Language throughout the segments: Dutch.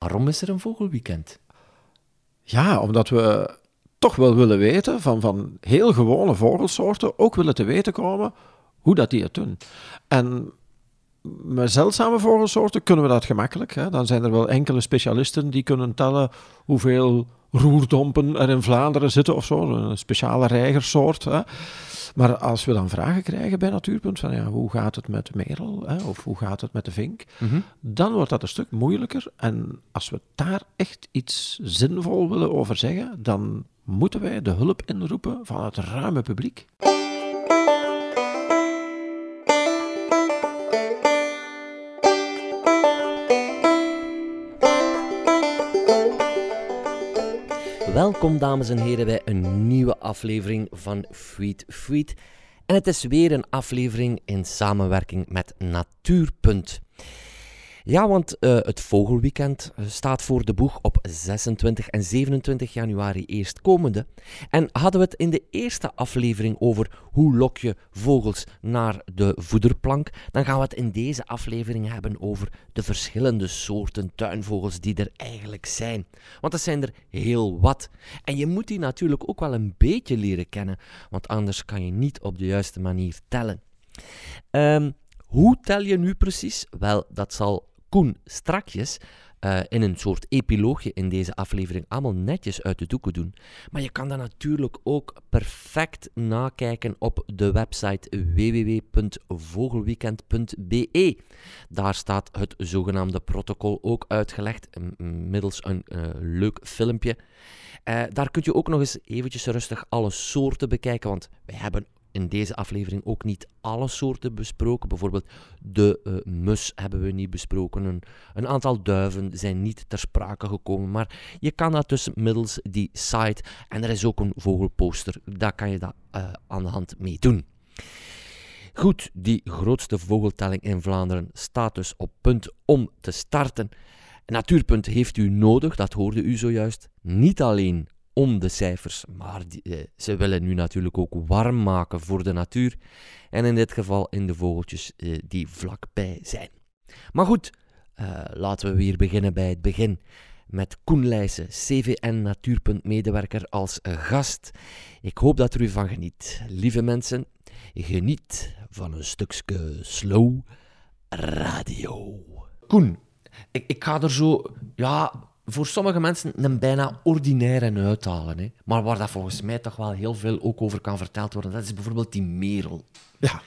Waarom is er een vogelweekend? Ja, omdat we toch wel willen weten van, van heel gewone vogelsoorten, ook willen te weten komen hoe dat die het doen. En met zeldzame vogelsoorten kunnen we dat gemakkelijk. Hè? Dan zijn er wel enkele specialisten die kunnen tellen hoeveel roerdompen er in Vlaanderen zitten of zo, een speciale reigersoort. Hè? Maar als we dan vragen krijgen bij Natuurpunt van ja, hoe gaat het met de merel hè, of hoe gaat het met de vink, Mhm. dan wordt dat een stuk moeilijker. En als we daar echt iets zinvol willen over zeggen, dan moeten wij de hulp inroepen van het ruime publiek. Welkom dames en heren bij een nieuwe aflevering van Feed Feed. En het is weer een aflevering in samenwerking met Natuurpunt. Ja, want eh, het vogelweekend eh, staat voor de boeg op 26 en 27 januari eerstkomende. En hadden we het in de eerste aflevering over hoe lok je vogels naar de voederplank, dan gaan we het in deze aflevering hebben over de verschillende soorten tuinvogels die er eigenlijk zijn. Want er zijn er heel wat. En je moet die natuurlijk ook wel een beetje leren kennen, want anders kan je niet op de juiste manier tellen. Ehm, hoe tel je nu precies? Wel, dat zal Koen strakjes eh, in een soort epiloogje in deze aflevering allemaal netjes uit de doeken doen. Maar je kan dat natuurlijk ook perfect nakijken op de website www.vogelweekend.be. Daar staat het zogenaamde protocol ook uitgelegd, middels een eh, leuk filmpje. Eh, daar kun je ook nog eens eventjes rustig alle soorten bekijken, want wij hebben in deze aflevering ook niet alle soorten besproken. Bijvoorbeeld de eh, mus hebben we niet besproken. Een, een aantal duiven zijn niet ter sprake gekomen. Maar je kan dat dus middels die site. En er is ook een vogelposter. Daar kan je dat eh, aan de hand mee doen. Goed, die grootste vogeltelling in Vlaanderen staat dus op punt om te starten. Natuurpunt heeft u nodig, dat hoorde u zojuist. Niet alleen om de cijfers, maar die, eh, ze willen nu natuurlijk ook warm maken voor de natuur. En in dit geval in de vogeltjes eh, die vlakbij zijn. Maar goed, eh, laten we weer beginnen bij het begin. Met Koen Leijsen, CVN Natuurpunt medewerker als gast. Ik hoop dat er u van geniet. Lieve mensen, geniet van een stukje slow radio. Koen, ik, ik ga er zo, ja, voor sommige mensen een bijna ordinaire uithalen. Hè. Maar waar dat volgens mij toch wel heel veel ook over kan verteld worden, dat is bijvoorbeeld die merel. Ja,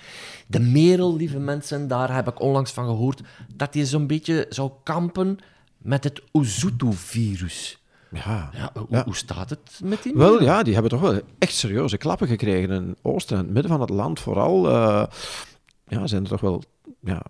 De merel, lieve mensen, daar heb ik onlangs van gehoord dat die zo'n beetje zou kampen met het Oezutu-virus. ja. Ja, hoe, Ja. staat het met die merel? Wel ja, die hebben toch wel echt serieuze klappen gekregen in het oosten en het midden van het land. Vooral eh, ja, zijn er toch wel, ja,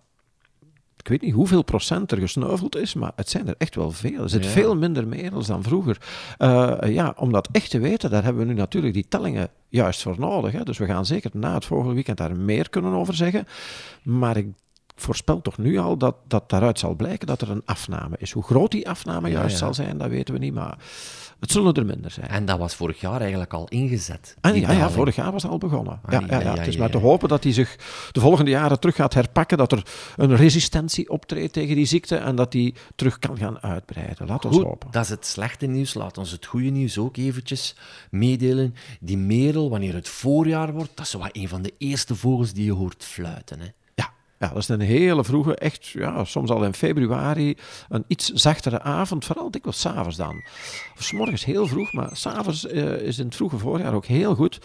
ik weet niet hoeveel procent er gesneuveld is, maar het zijn er echt wel veel. Er zit Ja. veel minder merels dan vroeger. Eh, ja, om dat echt te weten, daar hebben we nu natuurlijk die tellingen juist voor nodig. Hè. Dus we gaan zeker na het vogelweekend daar meer kunnen over zeggen. Maar ik voorspel toch nu al dat, dat daaruit zal blijken dat er een afname is. Hoe groot die afname Ja, juist ja. zal zijn, dat weten we niet, maar het zullen er minder zijn. En dat was vorig jaar eigenlijk al ingezet. Die ja, ja, vorig jaar was het al begonnen. Ja, Ah, ja, ja, het is maar te hopen dat hij zich de volgende jaren terug gaat herpakken, dat er een resistentie optreedt tegen die ziekte en dat die terug kan gaan uitbreiden. Laat ons Goed, hopen. dat is het slechte nieuws. Laat ons het goede nieuws ook eventjes meedelen. Die merel, wanneer het voorjaar wordt, dat is wat een van de eerste vogels die je hoort fluiten. Hè. Ja, dat is een hele vroege, echt, ja, soms al in februari, een iets zachtere avond, vooral dikwijls s'avonds dan. Of 's morgens heel vroeg, maar s'avonds avonds is in het vroege voorjaar ook heel goed.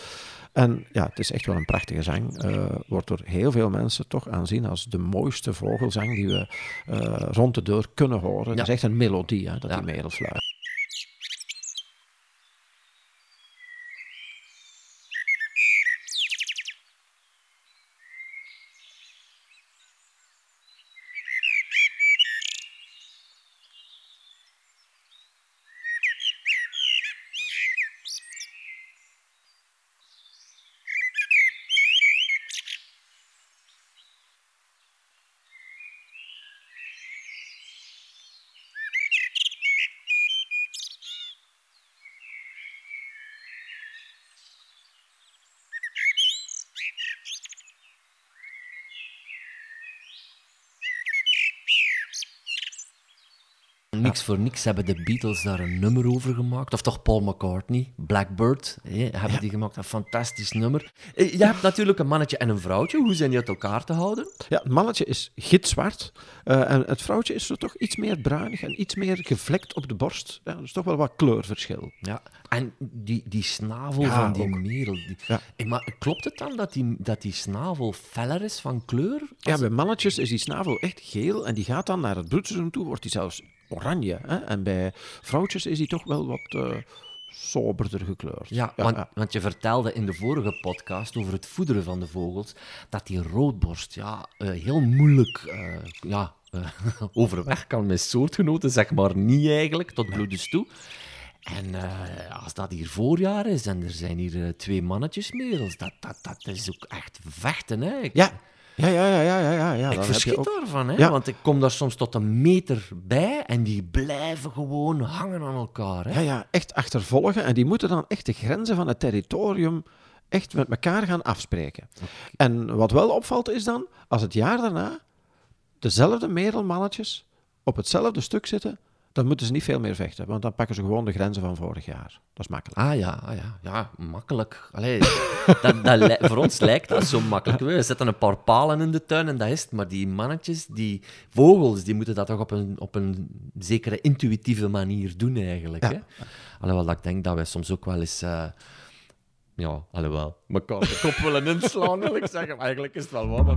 En ja, het is echt wel een prachtige zang. Eh, wordt door heel veel mensen toch aanzien als de mooiste vogelzang die we eh, rond de deur kunnen horen. Het is echt een melodie, hè, dat Ja. die merel fluit. Niks voor niks hebben de Beatles daar een nummer over gemaakt. Of toch Paul McCartney, Blackbird, hè, hebben die gemaakt. Een fantastisch nummer. Eh, Je hebt natuurlijk een mannetje en een vrouwtje. Hoe zijn die uit elkaar te houden? Ja, het mannetje is gitzwart. eh, en het vrouwtje is zo toch iets meer bruinig en iets meer gevlekt op de borst. Ja, dus toch wel wat kleurverschil. Ja. En die, die snavel Ja, van die ook. merel. Die... Ja. Eh, Maar klopt het dan dat die, dat die snavel feller is van kleur? Ja, bij mannetjes is die snavel echt geel en die gaat dan naar het broedseizoen toe, wordt die zelfs oranje. Hè? En bij vrouwtjes is die toch wel wat eh, soberder gekleurd. Ja, want, want je vertelde in de vorige podcast over het voederen van de vogels dat die roodborst ja, eh, heel moeilijk eh, ja, overweg kan met soortgenoten, zeg maar niet eigenlijk, tot bloedens toe. En als dat hier voorjaar is en er zijn hier twee mannetjes merels, dat, dat, dat is ook echt vechten. Hè. Ik, Ja, ja, ja, ja, ja, ja. ja, ja. ik verschiet ook- daarvan, hè, Ja. want ik kom daar soms tot een meter bij en die blijven gewoon hangen aan elkaar. Hè. Ja, ja, echt achtervolgen. En die moeten dan echt de grenzen van het territorium echt met elkaar gaan afspreken. En wat wel opvalt is dan, als het jaar daarna dezelfde merelmannetjes op hetzelfde stuk zitten, dan moeten ze niet veel meer vechten. Want dan pakken ze gewoon de grenzen van vorig jaar. Dat is makkelijk. Ah ja, ah, ja, ja, makkelijk. Allee, dat, dat li- voor ons lijkt dat zo makkelijk. We zetten een paar palen in de tuin en dat is het. Maar die mannetjes, die vogels, die moeten dat toch op een, op een zekere intuïtieve manier doen eigenlijk. Ja. Hè? Alhoewel dat ik denk dat wij soms ook wel eens... eh, ja, alhoewel, elkaar de kop willen inslaan, wil ik zeggen. Maar eigenlijk is het wel waar, maar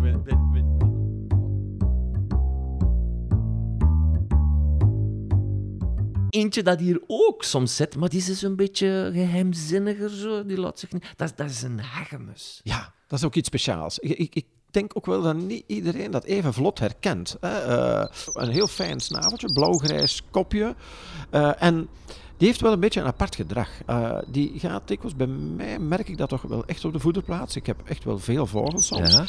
Eentje dat hier ook soms zit, maar die is dus een beetje geheimzinniger. Zo. Die laat zich niet... dat, is- dat is een hegemus. Ja, dat is ook iets speciaals. Ik, ik, ik denk ook wel dat niet iedereen dat even vlot herkent. Hè? Eh, een heel fijn snaveltje, blauw-grijs kopje. Eh, en die heeft wel een beetje een apart gedrag. Eh, die gaat dikwijls, bij mij merk ik dat toch wel echt op de voederplaats. Ik heb echt wel veel vogels soms. Ja?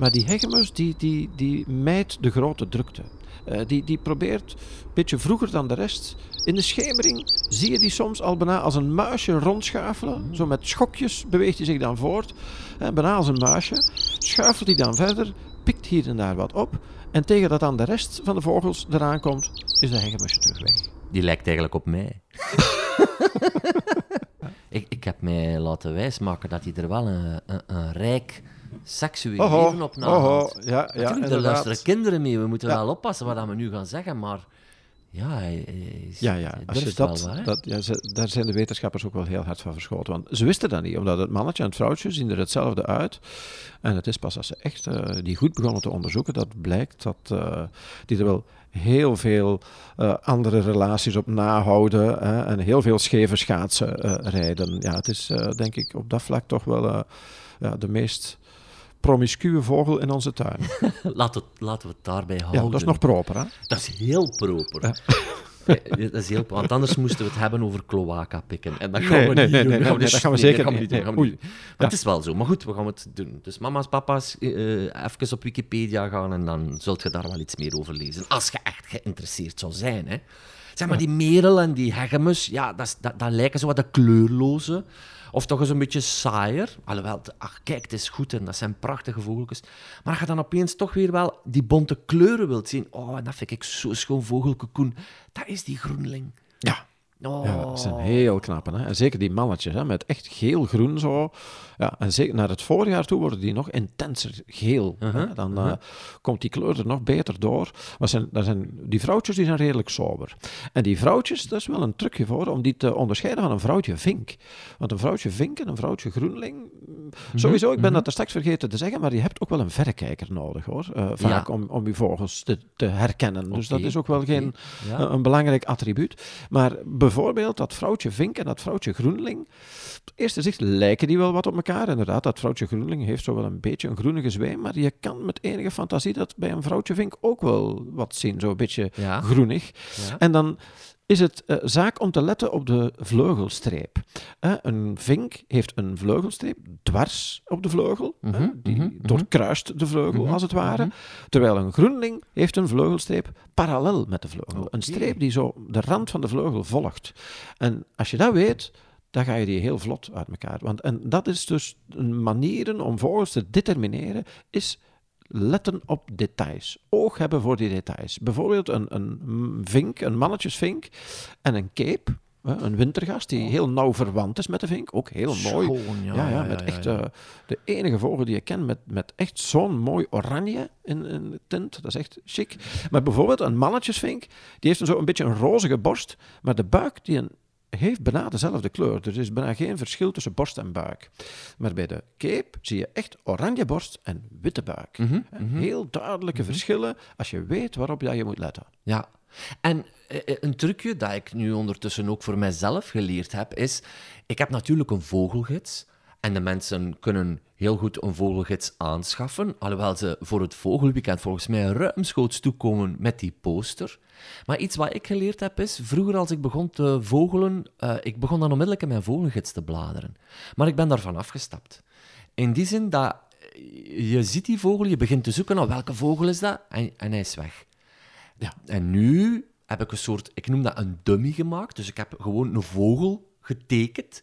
Maar die hegemus, die, die, die mijt de grote drukte. Eh, die, die probeert een beetje vroeger dan de rest. In de schemering zie je die soms al bijna als een muisje rondschuifelen. Zo met schokjes beweegt hij zich dan voort. Eh, bijna als een muisje. Schuifelt hij dan verder, pikt hier en daar wat op. En tegen dat dan de rest van de vogels eraan komt, is de hegemusje terug weg. Die lijkt eigenlijk op mij. ik, ik heb mij laten wijsmaken dat hij er wel een, een, een rijk seksueel leven op nahoudt. ja, ja, Natuurlijk, er inderdaad. luisteren kinderen mee. We moeten Ja. wel oppassen wat we nu gaan zeggen, maar ja, hij, hij is- Ja, ja. hij Als je durft dat, wel, dat, ja ze, daar zijn de wetenschappers ook wel heel hard van verschoten. Want ze wisten dat niet, omdat het mannetje en het vrouwtje zien er hetzelfde uit. En het is pas als ze echt eh, die goed begonnen te onderzoeken, dat blijkt dat eh, die er wel heel veel eh, andere relaties op nahouden hè, en heel veel scheve schaatsen rijden. Ja, het is denk ik op dat vlak toch wel ja, de meest promiscue vogel in onze tuin. Laten, we, laten we het daarbij houden. Ja, dat is nog proper, hè? Dat is heel proper. Ja, dat is heel, want anders moesten we het hebben over cloaca pikken. En dat gaan Nee, we niet nee, doen. nee, nee, dus- dat gaan we zeker gaan we niet. doen, gaan we Nee, niet doen. Maar Ja. het is wel zo. Maar goed, we gaan het doen. Dus mama's, papa's, eh, even op Wikipedia gaan en dan zult je daar wel iets meer over lezen. Als je echt geïnteresseerd zou zijn. Hè. Zeg maar, die merel en die hegemus, ja, dat, dat, dat lijken zo wat de kleurloze. Of toch eens een beetje saaier. Alhoewel, ach, kijk, het is goed en dat zijn prachtige vogeltjes. Maar als je dan opeens toch weer wel die bonte kleuren wilt zien. Oh, en dat vind ik zo schoon. Dat is die groenling. Ja. Oh. Ja, dat zijn heel knappe. Hè? En zeker die mannetjes, hè? met echt geel-groen zo. Ja, en zeker naar het voorjaar toe worden die nog intenser geel. hè? Uh-huh, Dan eh, komt die kleur er nog beter door. Maar zijn, dat zijn, die vrouwtjes die zijn redelijk sober. En die vrouwtjes, dat is wel een trucje voor om die te onderscheiden van een vrouwtje vink. Want een vrouwtje vink en een vrouwtje groenling... mm, Sowieso, ik ben dat er straks vergeten te zeggen, maar je hebt ook wel een verrekijker nodig, hoor. eh, vaak Ja. om, om je vogels te, te herkennen. Dus dat is ook wel geen Ja. een belangrijk attribuut. Maar bijvoorbeeld dat vrouwtje vink en dat vrouwtje groenling. Op eerste zicht lijken die wel wat op elkaar. Inderdaad, dat vrouwtje groenling heeft zo wel een beetje een groenige zweem. Maar je kan met enige fantasie dat bij een vrouwtje vink ook wel wat zien. Zo een beetje Ja. groenig. Ja. En dan is het eh, zaak om te letten op de vleugelstreep. Eh, een vink heeft een vleugelstreep dwars op de vleugel. eh, Mhm, die mhm, doorkruist de vleugel, Mhm, als het ware. mhm. Terwijl een groenling heeft een vleugelstreep parallel met de vleugel. Een streep die zo de rand van de vleugel volgt. En als je dat weet, dan ga je die heel vlot uit elkaar. Want, en dat is dus een manieren om vogels te determineren, is letten op details. Oog hebben voor die details. Bijvoorbeeld een, een vink, een mannetjesvink en een cape. Een wintergast die heel nauw verwant is met de vink. Ook heel mooi. Schoon, ja, ja, met ja, echt eh, de enige vogel die je kent met, met echt zo'n mooi oranje in, in de tint. Dat is echt chic. Maar bijvoorbeeld een mannetjesvink, die heeft een zo een beetje een rozige borst, maar de buik die een, heeft bijna dezelfde kleur. Dus er is bijna geen verschil tussen borst en buik. Maar bij de cape zie je echt oranje borst en witte buik. Mhm, mhm. Heel duidelijke verschillen als je weet waarop je moet letten. Ja. En eh, eh, een trucje dat ik nu ondertussen ook voor mijzelf geleerd heb, is... Ik heb natuurlijk een vogelgids. En de mensen kunnen heel goed een vogelgids aanschaffen. Alhoewel ze voor het vogelweekend volgens mij ruimschoots toekomen met die poster. Maar iets wat ik geleerd heb is... Vroeger als ik begon te vogelen... eh, ik begon dan onmiddellijk in mijn vogelgids te bladeren. Maar ik ben daarvan afgestapt. In die zin dat... eh, Je ziet die vogel, je begint te zoeken naar welke vogel is dat, en, en hij is weg. Ja. En nu heb ik een soort, ik noem dat een dummy gemaakt. Dus ik heb gewoon een vogel getekend.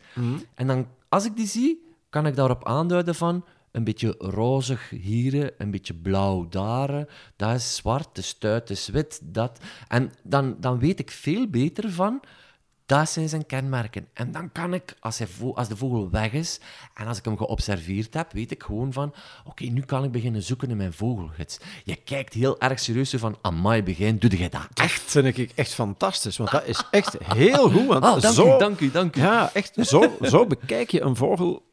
En dan, als ik die zie, kan ik daarop aanduiden van een beetje rozig hier, een beetje blauw daar, dat is zwart, de stuit is wit, dat. En dan, dan weet ik veel beter van, dat zijn zijn kenmerken. En dan kan ik, als, hij vo- als de vogel weg is en als ik hem geobserveerd heb, weet ik gewoon van, oké, nu kan ik beginnen zoeken in mijn vogelgids. Je kijkt heel erg serieus van, amai, begin, doe jij dat echt? Vind ik echt fantastisch, want dat is echt heel goed. Want Ah, dank zo, u, dank u, dank u. Ja, echt. Zo, zo bekijk je een vogel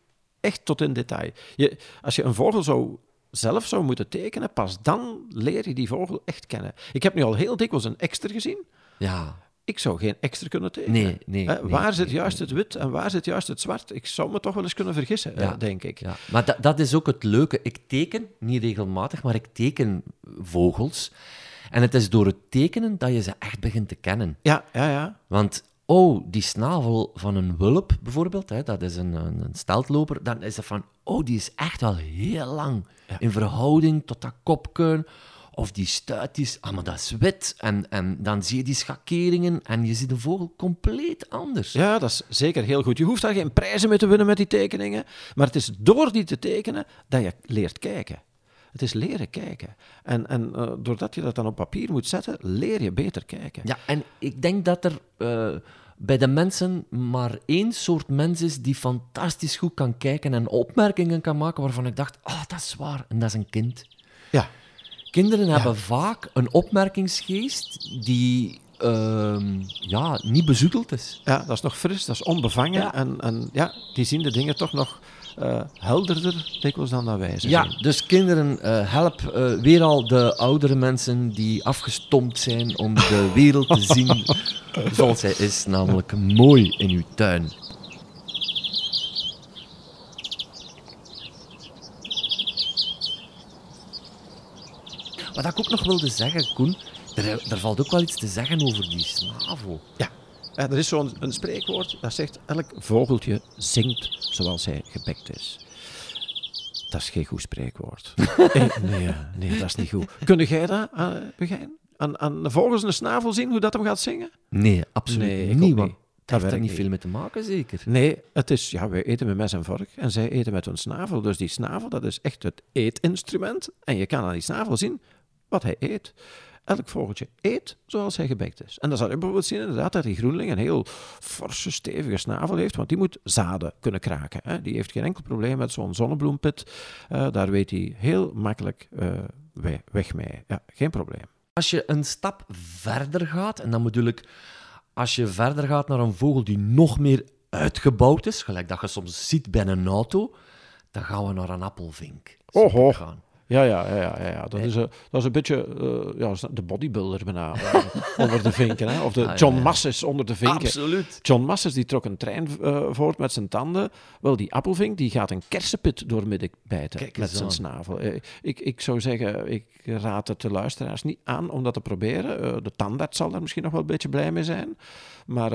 echt tot in detail. Je, als je een vogel zou, zelf zou moeten tekenen, pas dan leer je die vogel echt kennen. Ik heb nu al heel dikwijls een ekster gezien. Ja, Ik zou geen ekster kunnen tekenen. Nee, nee, Hè, nee, waar zit juist het wit en waar zit juist het zwart? Ik zou me toch wel eens kunnen vergissen, Ja. denk ik. Ja, maar dat, dat is ook het leuke. Ik teken, niet regelmatig, maar ik teken vogels. En het is door het tekenen dat je ze echt begint te kennen. Ja, ja, ja. Want, oh, die snavel van een wulp bijvoorbeeld, hè, dat is een, een, een steltloper, dan is het van, oh, die is echt wel heel lang. In verhouding tot dat kopkuin. Of die stuit is, ah, maar dat is wit. En, en dan zie je die schakeringen en je ziet de vogel compleet anders. Ja, dat is zeker heel goed. Je hoeft daar geen prijzen mee te winnen met die tekeningen. Maar het is door die te tekenen dat je leert kijken. Het is leren kijken. En, en eh, doordat je dat dan op papier moet zetten, leer je beter kijken. Ja, en ik denk dat er eh, bij de mensen maar één soort mens is die fantastisch goed kan kijken en opmerkingen kan maken waarvan ik dacht, ah, dat is waar. En dat is een kind. Ja, Kinderen hebben vaak een opmerkingsgeest die ehm, ja, niet bezoedeld is. ja, dat is nog fris, dat is onbevangen. Ja. En, en ja, die zien de dingen toch nog eh, helderder dikwijls dan dat wij Ja, dus kinderen, eh, help eh, weer al de oudere mensen die afgestompt zijn om de wereld te zien zoals zij is, namelijk mooi in uw tuin. Wat ik ook nog wilde zeggen, Koen, er, er valt ook wel iets te zeggen over die snavel. Ja. Er is zo'n een spreekwoord dat zegt: elk vogeltje zingt zoals hij gebekt is. Dat is geen goed spreekwoord. Nee, nee, dat is niet goed. Kun jij dat, uh, begrijpen? Aan, aan de vogels een snavel zien hoe dat hem gaat zingen? Nee, absoluut Nee, ik niet. want niet. Dat heeft er werkt niet niet. veel mee te maken, zeker. Nee, het is, ja, wij eten met mes en vork en zij eten met hun snavel. Dus die snavel, dat is echt het eetinstrument. En je kan aan die snavel zien wat hij eet. Elk vogeltje eet zoals hij gebekt is. En dan zal je bijvoorbeeld zien inderdaad dat die groenling een heel forse, stevige snavel heeft, want die moet zaden kunnen kraken. Hè. Die heeft geen enkel probleem met zo'n zonnebloempit. Eh, daar weet hij heel makkelijk eh, we- weg mee. Ja, geen probleem. Als je een stap verder gaat, en dan bedoel ik, als je verder gaat naar een vogel die nog meer uitgebouwd is, gelijk dat je soms ziet bij een auto, dan gaan we naar een appelvink. Oho. gaan. Ja, ja, ja, ja, ja. Dat, is, een- dat is een beetje eh, ja, de bodybuilder bijna eh, onder de vinken. Hè? Of de Ah, John ja. Masses onder de vinken. Absoluut. John Masses die trok een trein eh, voort met zijn tanden. Wel, die appelvink die gaat een kersenpit doormidden bijten met zijn snavel. Ik, ik zou zeggen, ik raad het de luisteraars niet aan om dat te proberen. De tandarts zal daar misschien nog wel een beetje blij mee zijn. Maar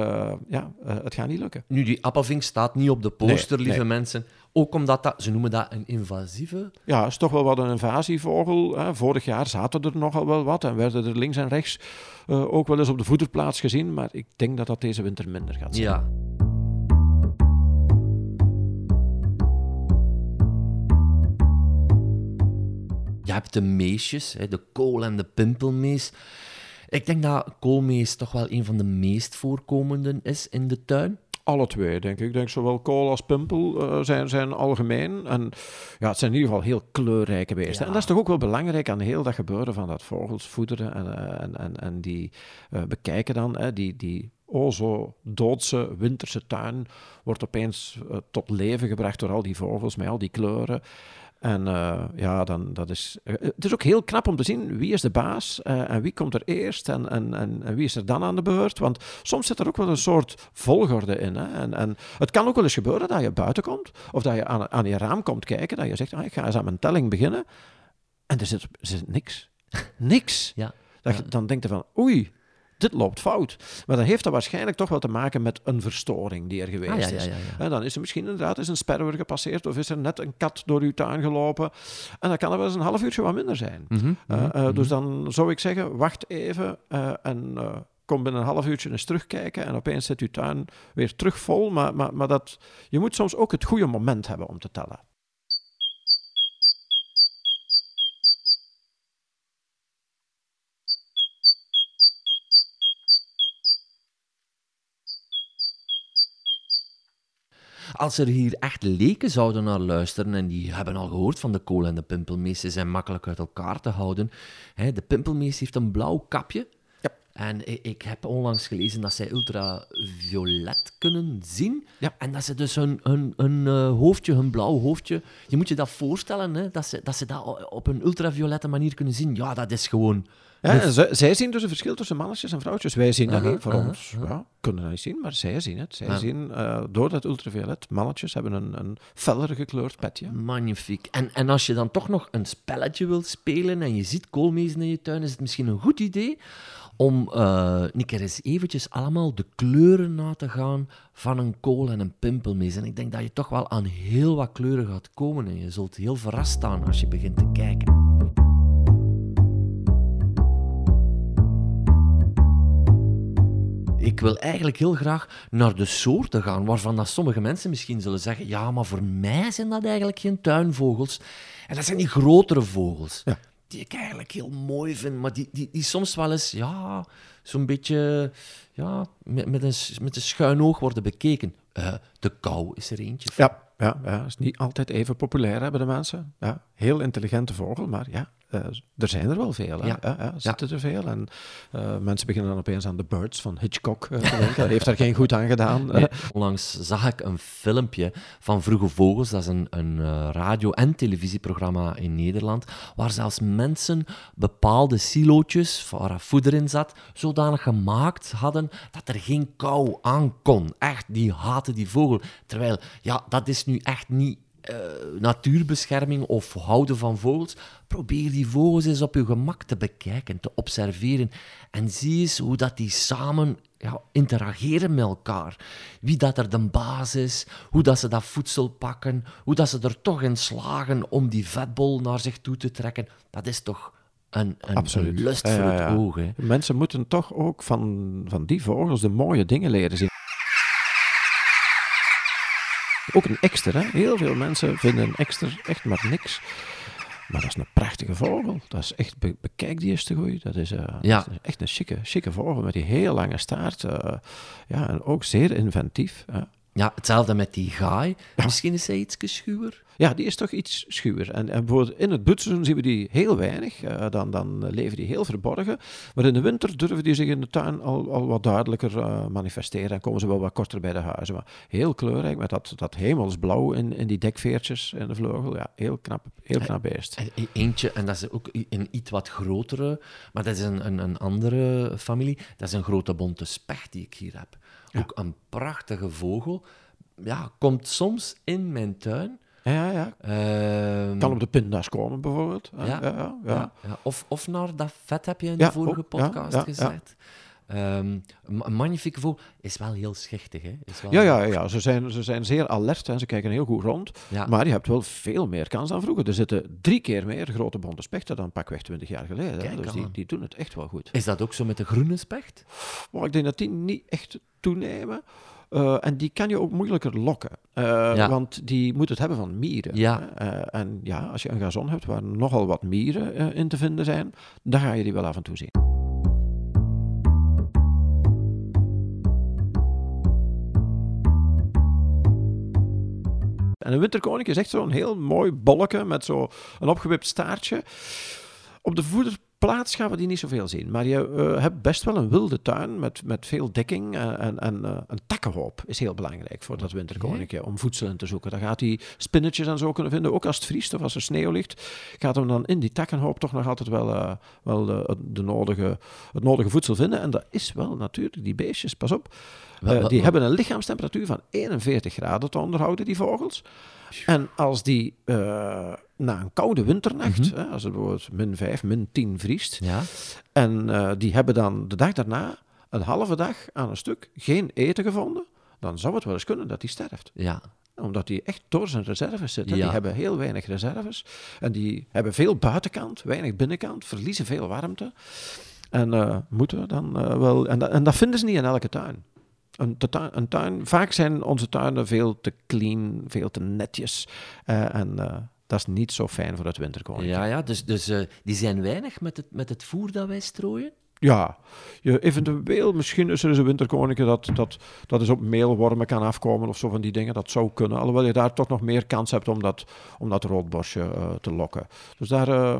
ja, het gaat niet lukken. Nu, die appelvink staat niet op de poster, Nee, lieve nee. mensen. Ook omdat dat, ze noemen dat een invasieve. Ja, het is toch wel wat een invasievogel. Hè. Vorig jaar zaten er nogal wel wat en werden er links en rechts eh, ook wel eens op de voederplaats gezien. Maar ik denk dat dat deze winter minder gaat zijn. Ja. Ja, hebt de meesjes, hè, de kool- en de pimpelmees. Ik denk dat koolmees toch wel een van de meest voorkomende is in de tuin. Alle twee, denk ik. Ik denk zowel kool als pimpel uh, zijn, zijn algemeen. En ja, het zijn in ieder geval heel kleurrijke beesten. Ja. En dat is toch ook wel belangrijk aan heel dat gebeuren van dat vogels voederen en, uh, en, en, en die uh, bekijken dan. Hè, die, die o zo doodse winterse tuin wordt opeens tot leven gebracht door al die vogels met al die kleuren. En uh, ja, dan, dat is, uh, het is ook heel knap om te zien wie is de baas uh, en wie komt er eerst en, en, en, en, wie is er dan aan de beurt. Want soms zit er ook wel een soort volgorde in. Hè? En, en het kan ook wel eens gebeuren dat je buiten komt of dat je aan, aan je raam komt kijken. Dat je zegt, ah, ik ga eens aan mijn telling beginnen. En er zit, er zit niks. niks. Ja. Dat je, dan denkt je van, oei, dit loopt fout. Maar dan heeft dat waarschijnlijk toch wel te maken met een verstoring die er geweest Ah, ja, is. ja, ja. En dan is er misschien inderdaad eens een sperwer gepasseerd of is er net een kat door uw tuin gelopen. En dan kan er wel eens een half uurtje wat minder zijn. Mhm, Uh, mhm, dus mhm. dan zou ik zeggen, wacht even uh, en kom binnen een half uurtje eens terugkijken en opeens zit uw tuin weer terug vol. Maar, maar, maar dat, je moet soms ook het goede moment hebben om te tellen. Als er hier echt leken zouden naar luisteren en die hebben al gehoord van de kool en de pimpelmees, ze zijn makkelijk uit elkaar te houden. De pimpelmees heeft een blauw kapje. En ik, ik heb onlangs gelezen dat zij ultraviolet kunnen zien. Ja. En dat ze dus hun, hun, hun uh, hoofdje, hun blauw hoofdje... Je moet je dat voorstellen, hè, dat, ze, dat ze dat op een ultraviolette manier kunnen zien. Ja, dat is gewoon... Ja, zij, zien dus een verschil tussen mannetjes en vrouwtjes. Wij zien dat Aha, niet, voor aha, ons ja, kunnen dat niet zien, maar zij zien het. Zij Ja. zien, uh, door dat ultraviolet, mannetjes hebben een, een feller gekleurd petje. Magnifiek. En, en als je dan toch nog een spelletje wilt spelen en je ziet koolmezen in je tuin, is het misschien een goed idee om uh, keer eens eventjes allemaal de kleuren na te gaan van een kool en een pimpelmees. En ik denk dat je toch wel aan heel wat kleuren gaat komen en je zult heel verrast staan als je begint te kijken. Ik wil eigenlijk heel graag naar de soorten gaan, waarvan dat sommige mensen misschien zullen zeggen: ja, maar voor mij zijn dat eigenlijk geen tuinvogels. En dat zijn die grotere vogels. Ja. Die ik eigenlijk heel mooi vind, maar die, die, die soms wel eens, ja, zo'n beetje, ja, met, met, een, met een schuin oog worden bekeken. Uh, de kou is er eentje. Ja, ja, ja, is niet altijd even populair bij de mensen. Ja, heel intelligente vogel, maar ja, er zijn er wel veel. Hè? Ja. Ja, ja, zitten er veel. En uh, mensen beginnen dan opeens aan The Birds van Hitchcock uh, te denken. Dat heeft daar geen goed aan gedaan. Nee. Onlangs zag ik een filmpje van Vroege Vogels. Dat is een, een radio- en televisieprogramma in Nederland. Waar zelfs mensen bepaalde silootjes waar voeder in zat, zodanig gemaakt hadden dat er geen kou aan kon. Echt, die haten die vogel. Terwijl, ja, dat is nu echt niet uh, natuurbescherming of houden van vogels. Probeer die vogels eens op je gemak te bekijken, te observeren. En zie eens hoe dat die samen ja, interageren met elkaar. Wie dat er de baas is, hoe dat ze dat voedsel pakken, hoe dat ze er toch in slagen om die vetbol naar zich toe te trekken. Dat is toch een, een, Absoluut. een lust ja, voor ja, het oog. Hè? Mensen moeten toch ook van, van die vogels de mooie dingen leren zien. Ook een ekster, hè? Heel veel mensen vinden een ekster echt maar niks. Maar dat is een prachtige vogel. Dat is echt, be bekijk die eens te goed. Dat is, uh, Ja. dat is echt een chique, chique vogel met die heel lange staart. uh, ja, en ook zeer inventief. hè. Ja, hetzelfde met die gaai. Misschien is hij iets schuwer. Ja, die is toch iets schuwer. En, en bijvoorbeeld in het butseizoen zien we die heel weinig. Uh, dan, dan leven die heel verborgen. Maar in de winter durven die zich in de tuin al, al wat duidelijker uh, manifesteren. En komen ze wel wat korter bij de huizen. Maar heel kleurrijk, met dat, dat hemelsblauw in, in die dekveertjes en de vleugel. Ja, heel knap, heel knap beest. En eentje, en dat is ook een iets wat grotere, maar dat is een, een, een andere familie. Dat is een grote bonte specht die ik hier heb. Ja. Ook een prachtige vogel. Ja, komt soms in mijn tuin. Ja, ja. Ehm, Kan op de pinda's komen, bijvoorbeeld. Ja, Ja. ja, ja. ja, ja. Of, of naar dat vet heb je in de vorige ook, podcast gezegd. Ehm, een magnifieke vogel is wel heel schichtig. Hè? Is wel Ja, ja, ja. Ze, zijn, ze zijn zeer alert en ze kijken heel goed rond. Ja. Maar je hebt wel veel meer kans dan vroeger. Er zitten drie keer meer grote bonte spechten dan pakweg 20 jaar geleden. Kijk Dus die, die doen het echt wel goed. Is dat ook zo met de groene specht? Maar ik denk dat die niet echt toenemen. Eh, en die kan je ook moeilijker lokken. Eh, Ja. Want die moet het hebben van mieren. Ja. Eh, en ja, als je een gazon hebt waar nogal wat mieren in te vinden zijn, dan ga je die wel af en toe zien. En een winterkoning is echt zo'n heel mooi bolletje met zo een opgewipt staartje. Op de voederplaats gaan we die niet zoveel zien. Maar je eh, hebt best wel een wilde tuin met, met veel dekking. En, en, eh, een takkenhoop is heel belangrijk voor dat winterkoninkje. Om voedsel in te zoeken. Dan gaat hij spinnetjes en zo kunnen vinden. Ook als het vriest of als er sneeuw ligt. Gaat hem dan in die takkenhoop toch nog altijd wel, eh, wel de, de nodige, het nodige voedsel vinden. En dat is wel natuurlijk die beestjes. Pas op. Die hebben een lichaamstemperatuur van 41 graden te onderhouden, die vogels. En als die na een koude winternacht, hè, als het bijvoorbeeld min 5, min 10 vriest, Ja. en eh, die hebben dan de dag daarna een halve dag aan een stuk geen eten gevonden, dan zou het wel eens kunnen dat die sterft. Ja. Omdat die echt door zijn reserves zitten. Ja. Die hebben heel weinig reserves. En die hebben veel buitenkant, weinig binnenkant, verliezen veel warmte. En eh, moeten dan eh, wel. En, dat- en dat vinden ze niet in elke tuin. Een, tuin, een tuin. Vaak zijn onze tuinen veel te clean, veel te netjes. En dat is niet zo fijn voor het winterkoning. Ja, ja, dus, dus eh, die zijn weinig met het, met het voer dat wij strooien. Ja, je, eventueel, misschien is er eens een winterkoninkje dat, dat, dat is op meelwormen kan afkomen of zo van die dingen. Dat zou kunnen. Alhoewel je daar toch nog meer kans hebt om dat, om dat roodbosje eh, te lokken. Dus daar eh,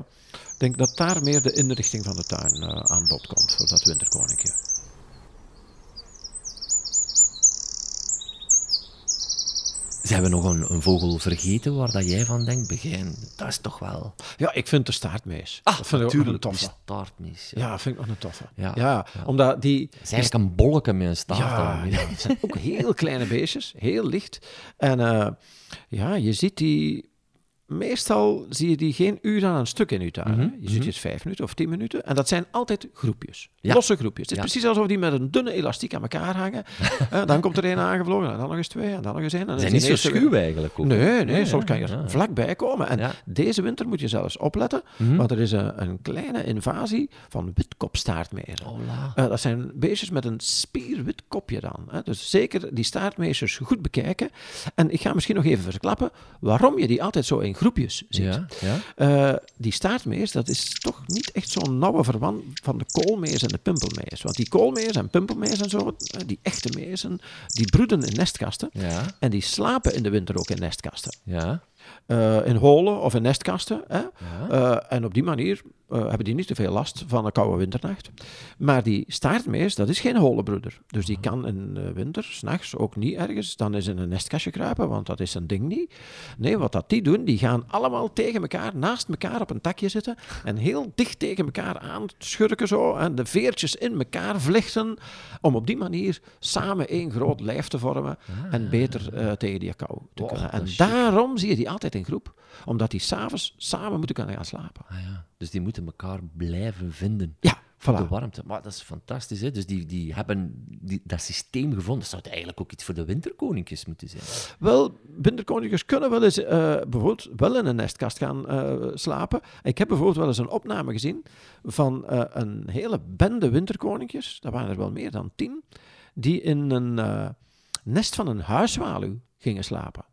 denk dat daar meer de inrichting van de tuin aan bod komt voor dat winterkoninkje. Zijn we nog een, een vogel vergeten waar dat jij van denkt? Begin, dat is toch wel... Ja, ik vind de staartmees. Ah, dat vind ik ook nog een toffe. staartmees. Ja. Ja, vind ik nog een toffe. Ja, Ja, ja. omdat die... Het is eigenlijk een bolletje met een staart. Ja, het zijn ook heel kleine beestjes, heel licht. En eh, ja, je ziet die... Meestal zie je die geen uur aan een stuk in je tuin. hè. Mhm, Je ziet die eens vijf minuten of tien minuten. En dat zijn altijd groepjes. Ja. Losse groepjes. Het is Ja. precies alsof die met een dunne elastiek aan elkaar hangen. Eh, dan komt er één aangevlogen, en dan nog eens twee, en dan nog eens één. en Ze zijn niet zo schuw eigenlijk ook. Nee, nee, soms ja, kan je er vlakbij komen. En deze winter moet je zelfs opletten, Mhm. want er is een, een kleine invasie van witkopstaartmezen. Hola. Eh, dat zijn beestjes met een spierwit kopje dan. Hè. Dus zeker die staartmeesters goed bekijken. En ik ga misschien nog even verklappen waarom je die altijd zo in groepjes ziet. Ja, ja. Eh, die staartmees, dat is toch niet echt zo'n nauwe verwant van de koolmees en de pimpelmees. Want die koolmees en pimpelmees en zo, eh, die echte mezen, die broeden in nestkasten. Ja, En die slapen in de winter ook in nestkasten. ja. Eh, in holen of in nestkasten. Hè? Ja. Eh, en op die manier eh, hebben die niet te veel last van een koude winternacht. Maar die staartmees, dat is geen holenbroeder. Dus die kan in de winter, s'nachts, ook niet ergens dan eens in een nestkastje kruipen, want dat is een ding niet. Nee, wat dat die doen, die gaan allemaal tegen elkaar, naast elkaar op een takje zitten en heel dicht tegen elkaar aan schurken zo en de veertjes in elkaar vlechten om op die manier samen één groot lijf te vormen en beter tegen die kou te kunnen. En daarom zie je die altijd in groep, omdat die s'avonds samen moeten kunnen gaan slapen. Ah, ja. Dus die moeten elkaar blijven vinden. Ja, voilà. de warmte. Maar dat is fantastisch, hè? Dus die, die hebben die, dat systeem gevonden. Dat zou eigenlijk ook iets voor de winterkoninkjes moeten zijn. Wel, winterkoninkjes kunnen wel eens eh, bijvoorbeeld wel in een nestkast gaan eh, slapen. Ik heb bijvoorbeeld wel eens een opname gezien van eh, een hele bende winterkoninkjes, dat waren er wel meer dan tien, die in een nest van een huiswaluw gingen slapen.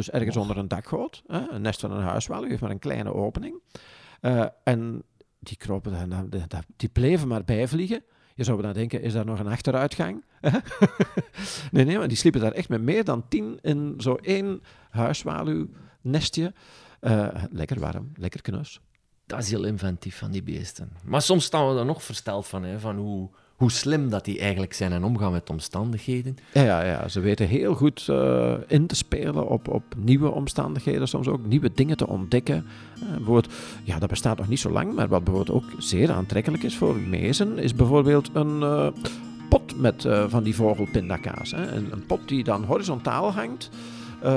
Dus ergens onder een dakgoot. Hè? Een nest van een huiswaluw heeft maar een kleine opening. Eh, en die kropen, daar- die bleven maar bijvliegen. Je zou dan denken, is daar nog een achteruitgang? nee, nee, maar die sliepen daar echt met meer dan tien in zo één huiswaluwnestje. Eh, lekker warm, lekker knus. Dat is heel inventief van die beesten. Maar soms staan we er nog versteld van, hè, van hoe, hoe slim dat die eigenlijk zijn en omgaan met omstandigheden. Ja, ja, ja, ze weten heel goed eh, in te spelen op, op nieuwe omstandigheden, soms ook nieuwe dingen te ontdekken. Eh, bijvoorbeeld, ja, dat bestaat nog niet zo lang, maar wat bijvoorbeeld ook zeer aantrekkelijk is voor mezen, is bijvoorbeeld een eh, pot met van die vogelpindakaas. Hè? Een, een pot die dan horizontaal hangt. En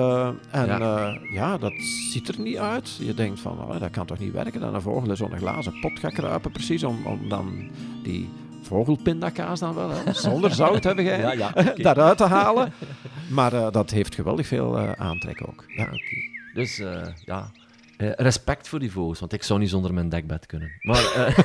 Ja. ja. ja, dat ziet er niet uit. Je denkt van, oh, dat kan toch niet werken dat een vogel in zo'n glazen pot gaat kruipen, precies om, om dan die vogelpindakaas dan wel, hè, zonder zout hebben jij, Ja, ja, daaruit te halen. Maar eh, dat heeft geweldig veel eh, aantrek ook. Ja. Oké. Dus eh, ja, Eh, respect voor die vogels, want ik zou niet zonder mijn dekbed kunnen. Maar, eh,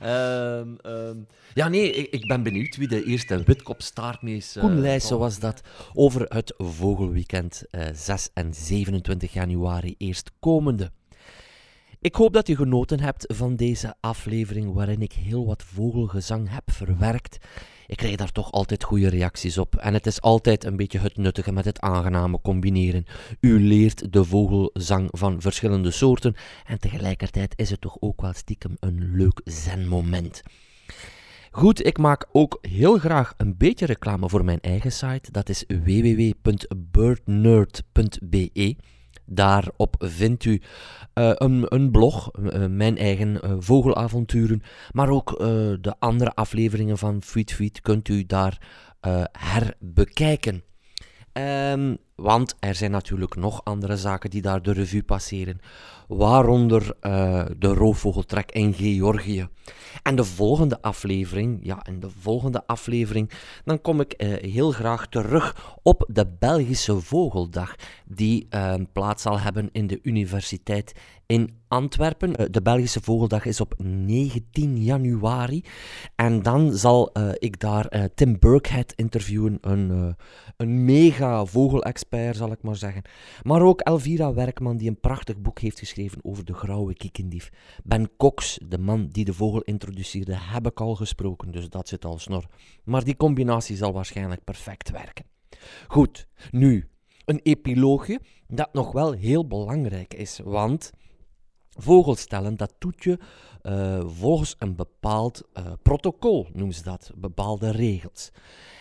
ehm, ehm, ja, nee, ik, ik ben benieuwd wie de eerste witkopstaartmees... Uh, Koen Leijsen was dat over het vogelweekend 6 en 27 januari eerstkomende. Ik hoop dat je genoten hebt van deze aflevering waarin ik heel wat vogelgezang heb verwerkt. Ik krijg daar toch altijd goede reacties op. En het is altijd een beetje het nuttige met het aangename combineren. U leert de vogelzang van verschillende soorten en tegelijkertijd is het toch ook wel stiekem een leuk zenmoment. Goed, ik maak ook heel graag een beetje reclame voor mijn eigen site. Dat is www.birdnerd.be. Daarop vindt u uh, een, een, blog, uh, mijn eigen uh, vogelavonturen, maar ook de andere afleveringen van Feed kunt u daar herbekijken. Um, want er zijn natuurlijk nog andere zaken die daar de revue passeren, waaronder de roofvogeltrek in Georgië. En de volgende aflevering, ja, in de volgende aflevering, dan kom ik heel graag terug op de Belgische Vogeldag, die plaats zal hebben in de Universiteit in Antwerpen. Eh, de Belgische Vogeldag is op 19 januari. En dan zal uh, ik daar uh, Tim Burkhead interviewen, een, een mega vogelexpert zal ik maar zeggen. Maar ook Elvira Werkman, die een prachtig boek heeft geschreven over de grauwe kiekendief. Ben Cox, de man die de vogel introduceerde, heb ik al gesproken, dus dat zit al snor. Maar die combinatie zal waarschijnlijk perfect werken. Goed, nu een epiloogje dat nog wel heel belangrijk is, want vogels stellen, dat doet je uh, volgens een bepaald uh, protocol, noemen ze dat, bepaalde regels.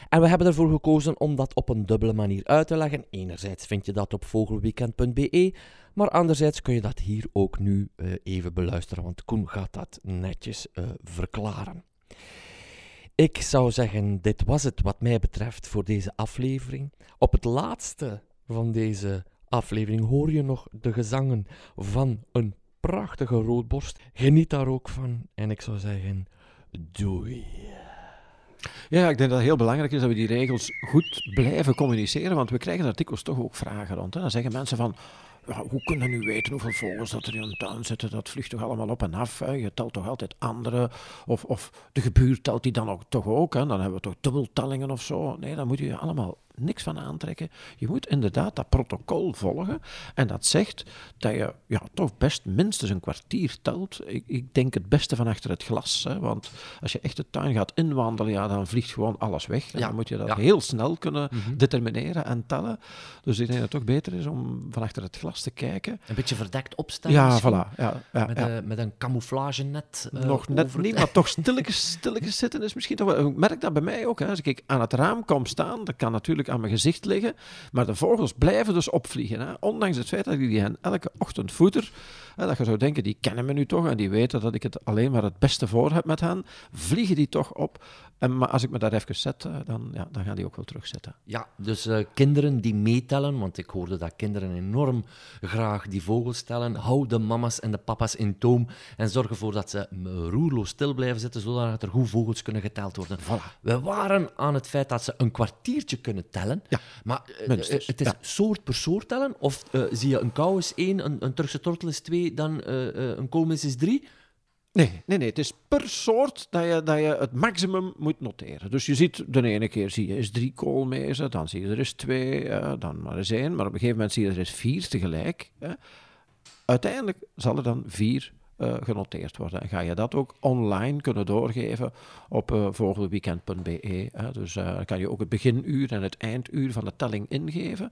En we hebben ervoor gekozen om dat op een dubbele manier uit te leggen. Enerzijds vind je dat op vogelweekend.be, maar anderzijds kun je dat hier ook nu uh, even beluisteren, want Koen gaat dat netjes verklaren. Ik zou zeggen, dit was het wat mij betreft voor deze aflevering. Op het laatste van deze aflevering hoor je nog de gezangen van een prachtige roodborst. Geniet daar ook van. En ik zou zeggen, doei. Ja, ik denk dat het heel belangrijk is dat we die regels goed blijven communiceren, want we krijgen artikels toch ook vragen rond. Hè. Dan zeggen mensen van, hoe kunnen nu weten hoeveel vogels dat er in een tuin zitten? Dat vliegt toch allemaal op en af? Hè? Je telt toch altijd andere? Of, of de gebuur telt die dan ook, toch ook? Hè? Dan hebben we toch dubbeltellingen of zo? Nee, dan moet je allemaal niks van aantrekken. Je moet inderdaad dat protocol volgen. En dat zegt dat je ja, toch best minstens een kwartier telt. Ik, ik denk het beste van achter het glas. Hè, want als je echt de tuin gaat inwandelen, ja, dan vliegt gewoon alles weg. Ja, dan moet je dat heel snel kunnen mhm. determineren en tellen. Dus ik denk dat het toch beter is om van achter het glas te kijken. Een beetje verdekt opstellen. Ja, voilà. Ja, ja, met, Een, met een camouflagenet. Uh, Nog net niet, maar toch stilletjes, stilletjes zitten is misschien toch wel... Ik merk dat bij mij ook. Hè. Als ik aan het raam kom staan, dat kan natuurlijk aan mijn gezicht liggen. Maar de vogels blijven dus opvliegen. Hè? Ondanks het feit dat ik die hen elke ochtend voeder. Hè, dat je zou denken, die kennen me nu toch en die weten dat ik het alleen maar het beste voor heb met hen. Vliegen die toch op. En, maar als ik me daar even zet, eh, dan, ja, dan gaan die ook wel terugzetten. Ja, dus uh, kinderen die meetellen, want ik hoorde dat kinderen enorm graag die vogels tellen. Hou de mama's en de papa's in toom en zorg ervoor dat ze roerloos stil blijven zitten, zodat er goed vogels kunnen geteld worden. Voilà. We waren aan het feit dat ze een kwartiertje kunnen tellen, ja, maar uh, het is soort per soort tellen. Of zie je een kou is één, een, een Turkse tortel is twee, dan een koolmis is drie. Nee, nee, nee. Het is per soort dat je, dat je het maximum moet noteren. Dus je ziet, de ene keer zie je is drie koolmezen, dan zie je er is twee, dan maar eens één. Maar op een gegeven moment zie je er is vier tegelijk. Uiteindelijk zal er dan vier uh, genoteerd worden. En ga je dat ook online kunnen doorgeven op uh, vogelweekend.be. Dus uh, kan je ook het beginuur en het einduur van de telling ingeven.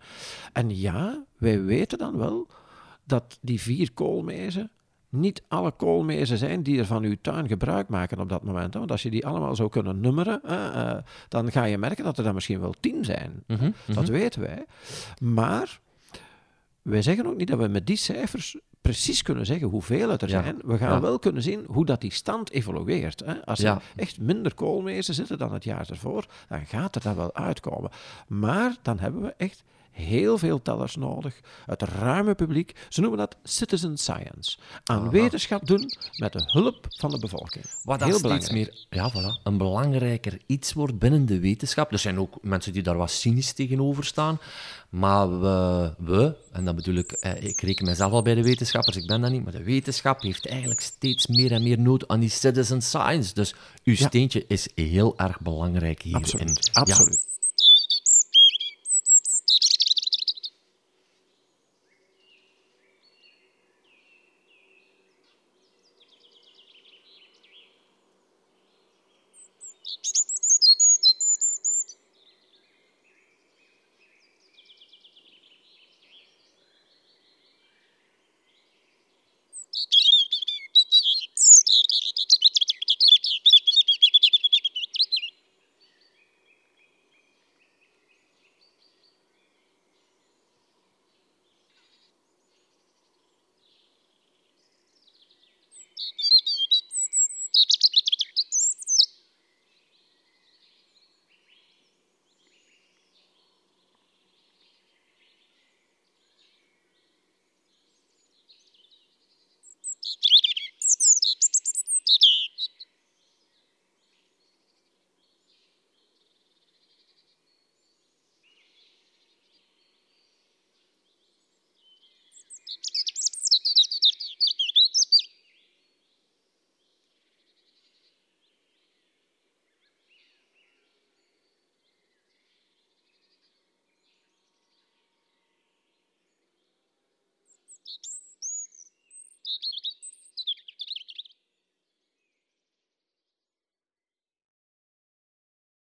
En ja, wij weten dan wel dat die vier koolmezen niet alle koolmezen zijn die er van uw tuin gebruik maken op dat moment. Want als je die allemaal zou kunnen nummeren, uh, dan ga je merken dat er dan misschien wel tien zijn. Mhm, dat mhm. weten wij. Maar wij zeggen ook niet dat we met die cijfers precies kunnen zeggen hoeveel het er zijn. We gaan wel kunnen zien hoe dat die stand evolueert. Hè. Als er echt minder koolmezen zitten dan het jaar ervoor, dan gaat er dat wel uitkomen. Maar dan hebben we echt heel veel tellers nodig. Het ruime publiek. Ze noemen dat citizen science. Aan wetenschap doen met de hulp van de bevolking. Wat heel belangrijk. meer ja, voilà, een belangrijker iets wordt binnen de wetenschap. Er zijn ook mensen die daar wat cynisch tegenover staan. Maar we, we en dan bedoel ik, eh, ik reken mezelf al bij de wetenschappers, ik ben dat niet, maar de wetenschap heeft eigenlijk steeds meer en meer nood aan die citizen science. Dus uw steentje is heel erg belangrijk hierin. Absoluut. Ja. Absoluut.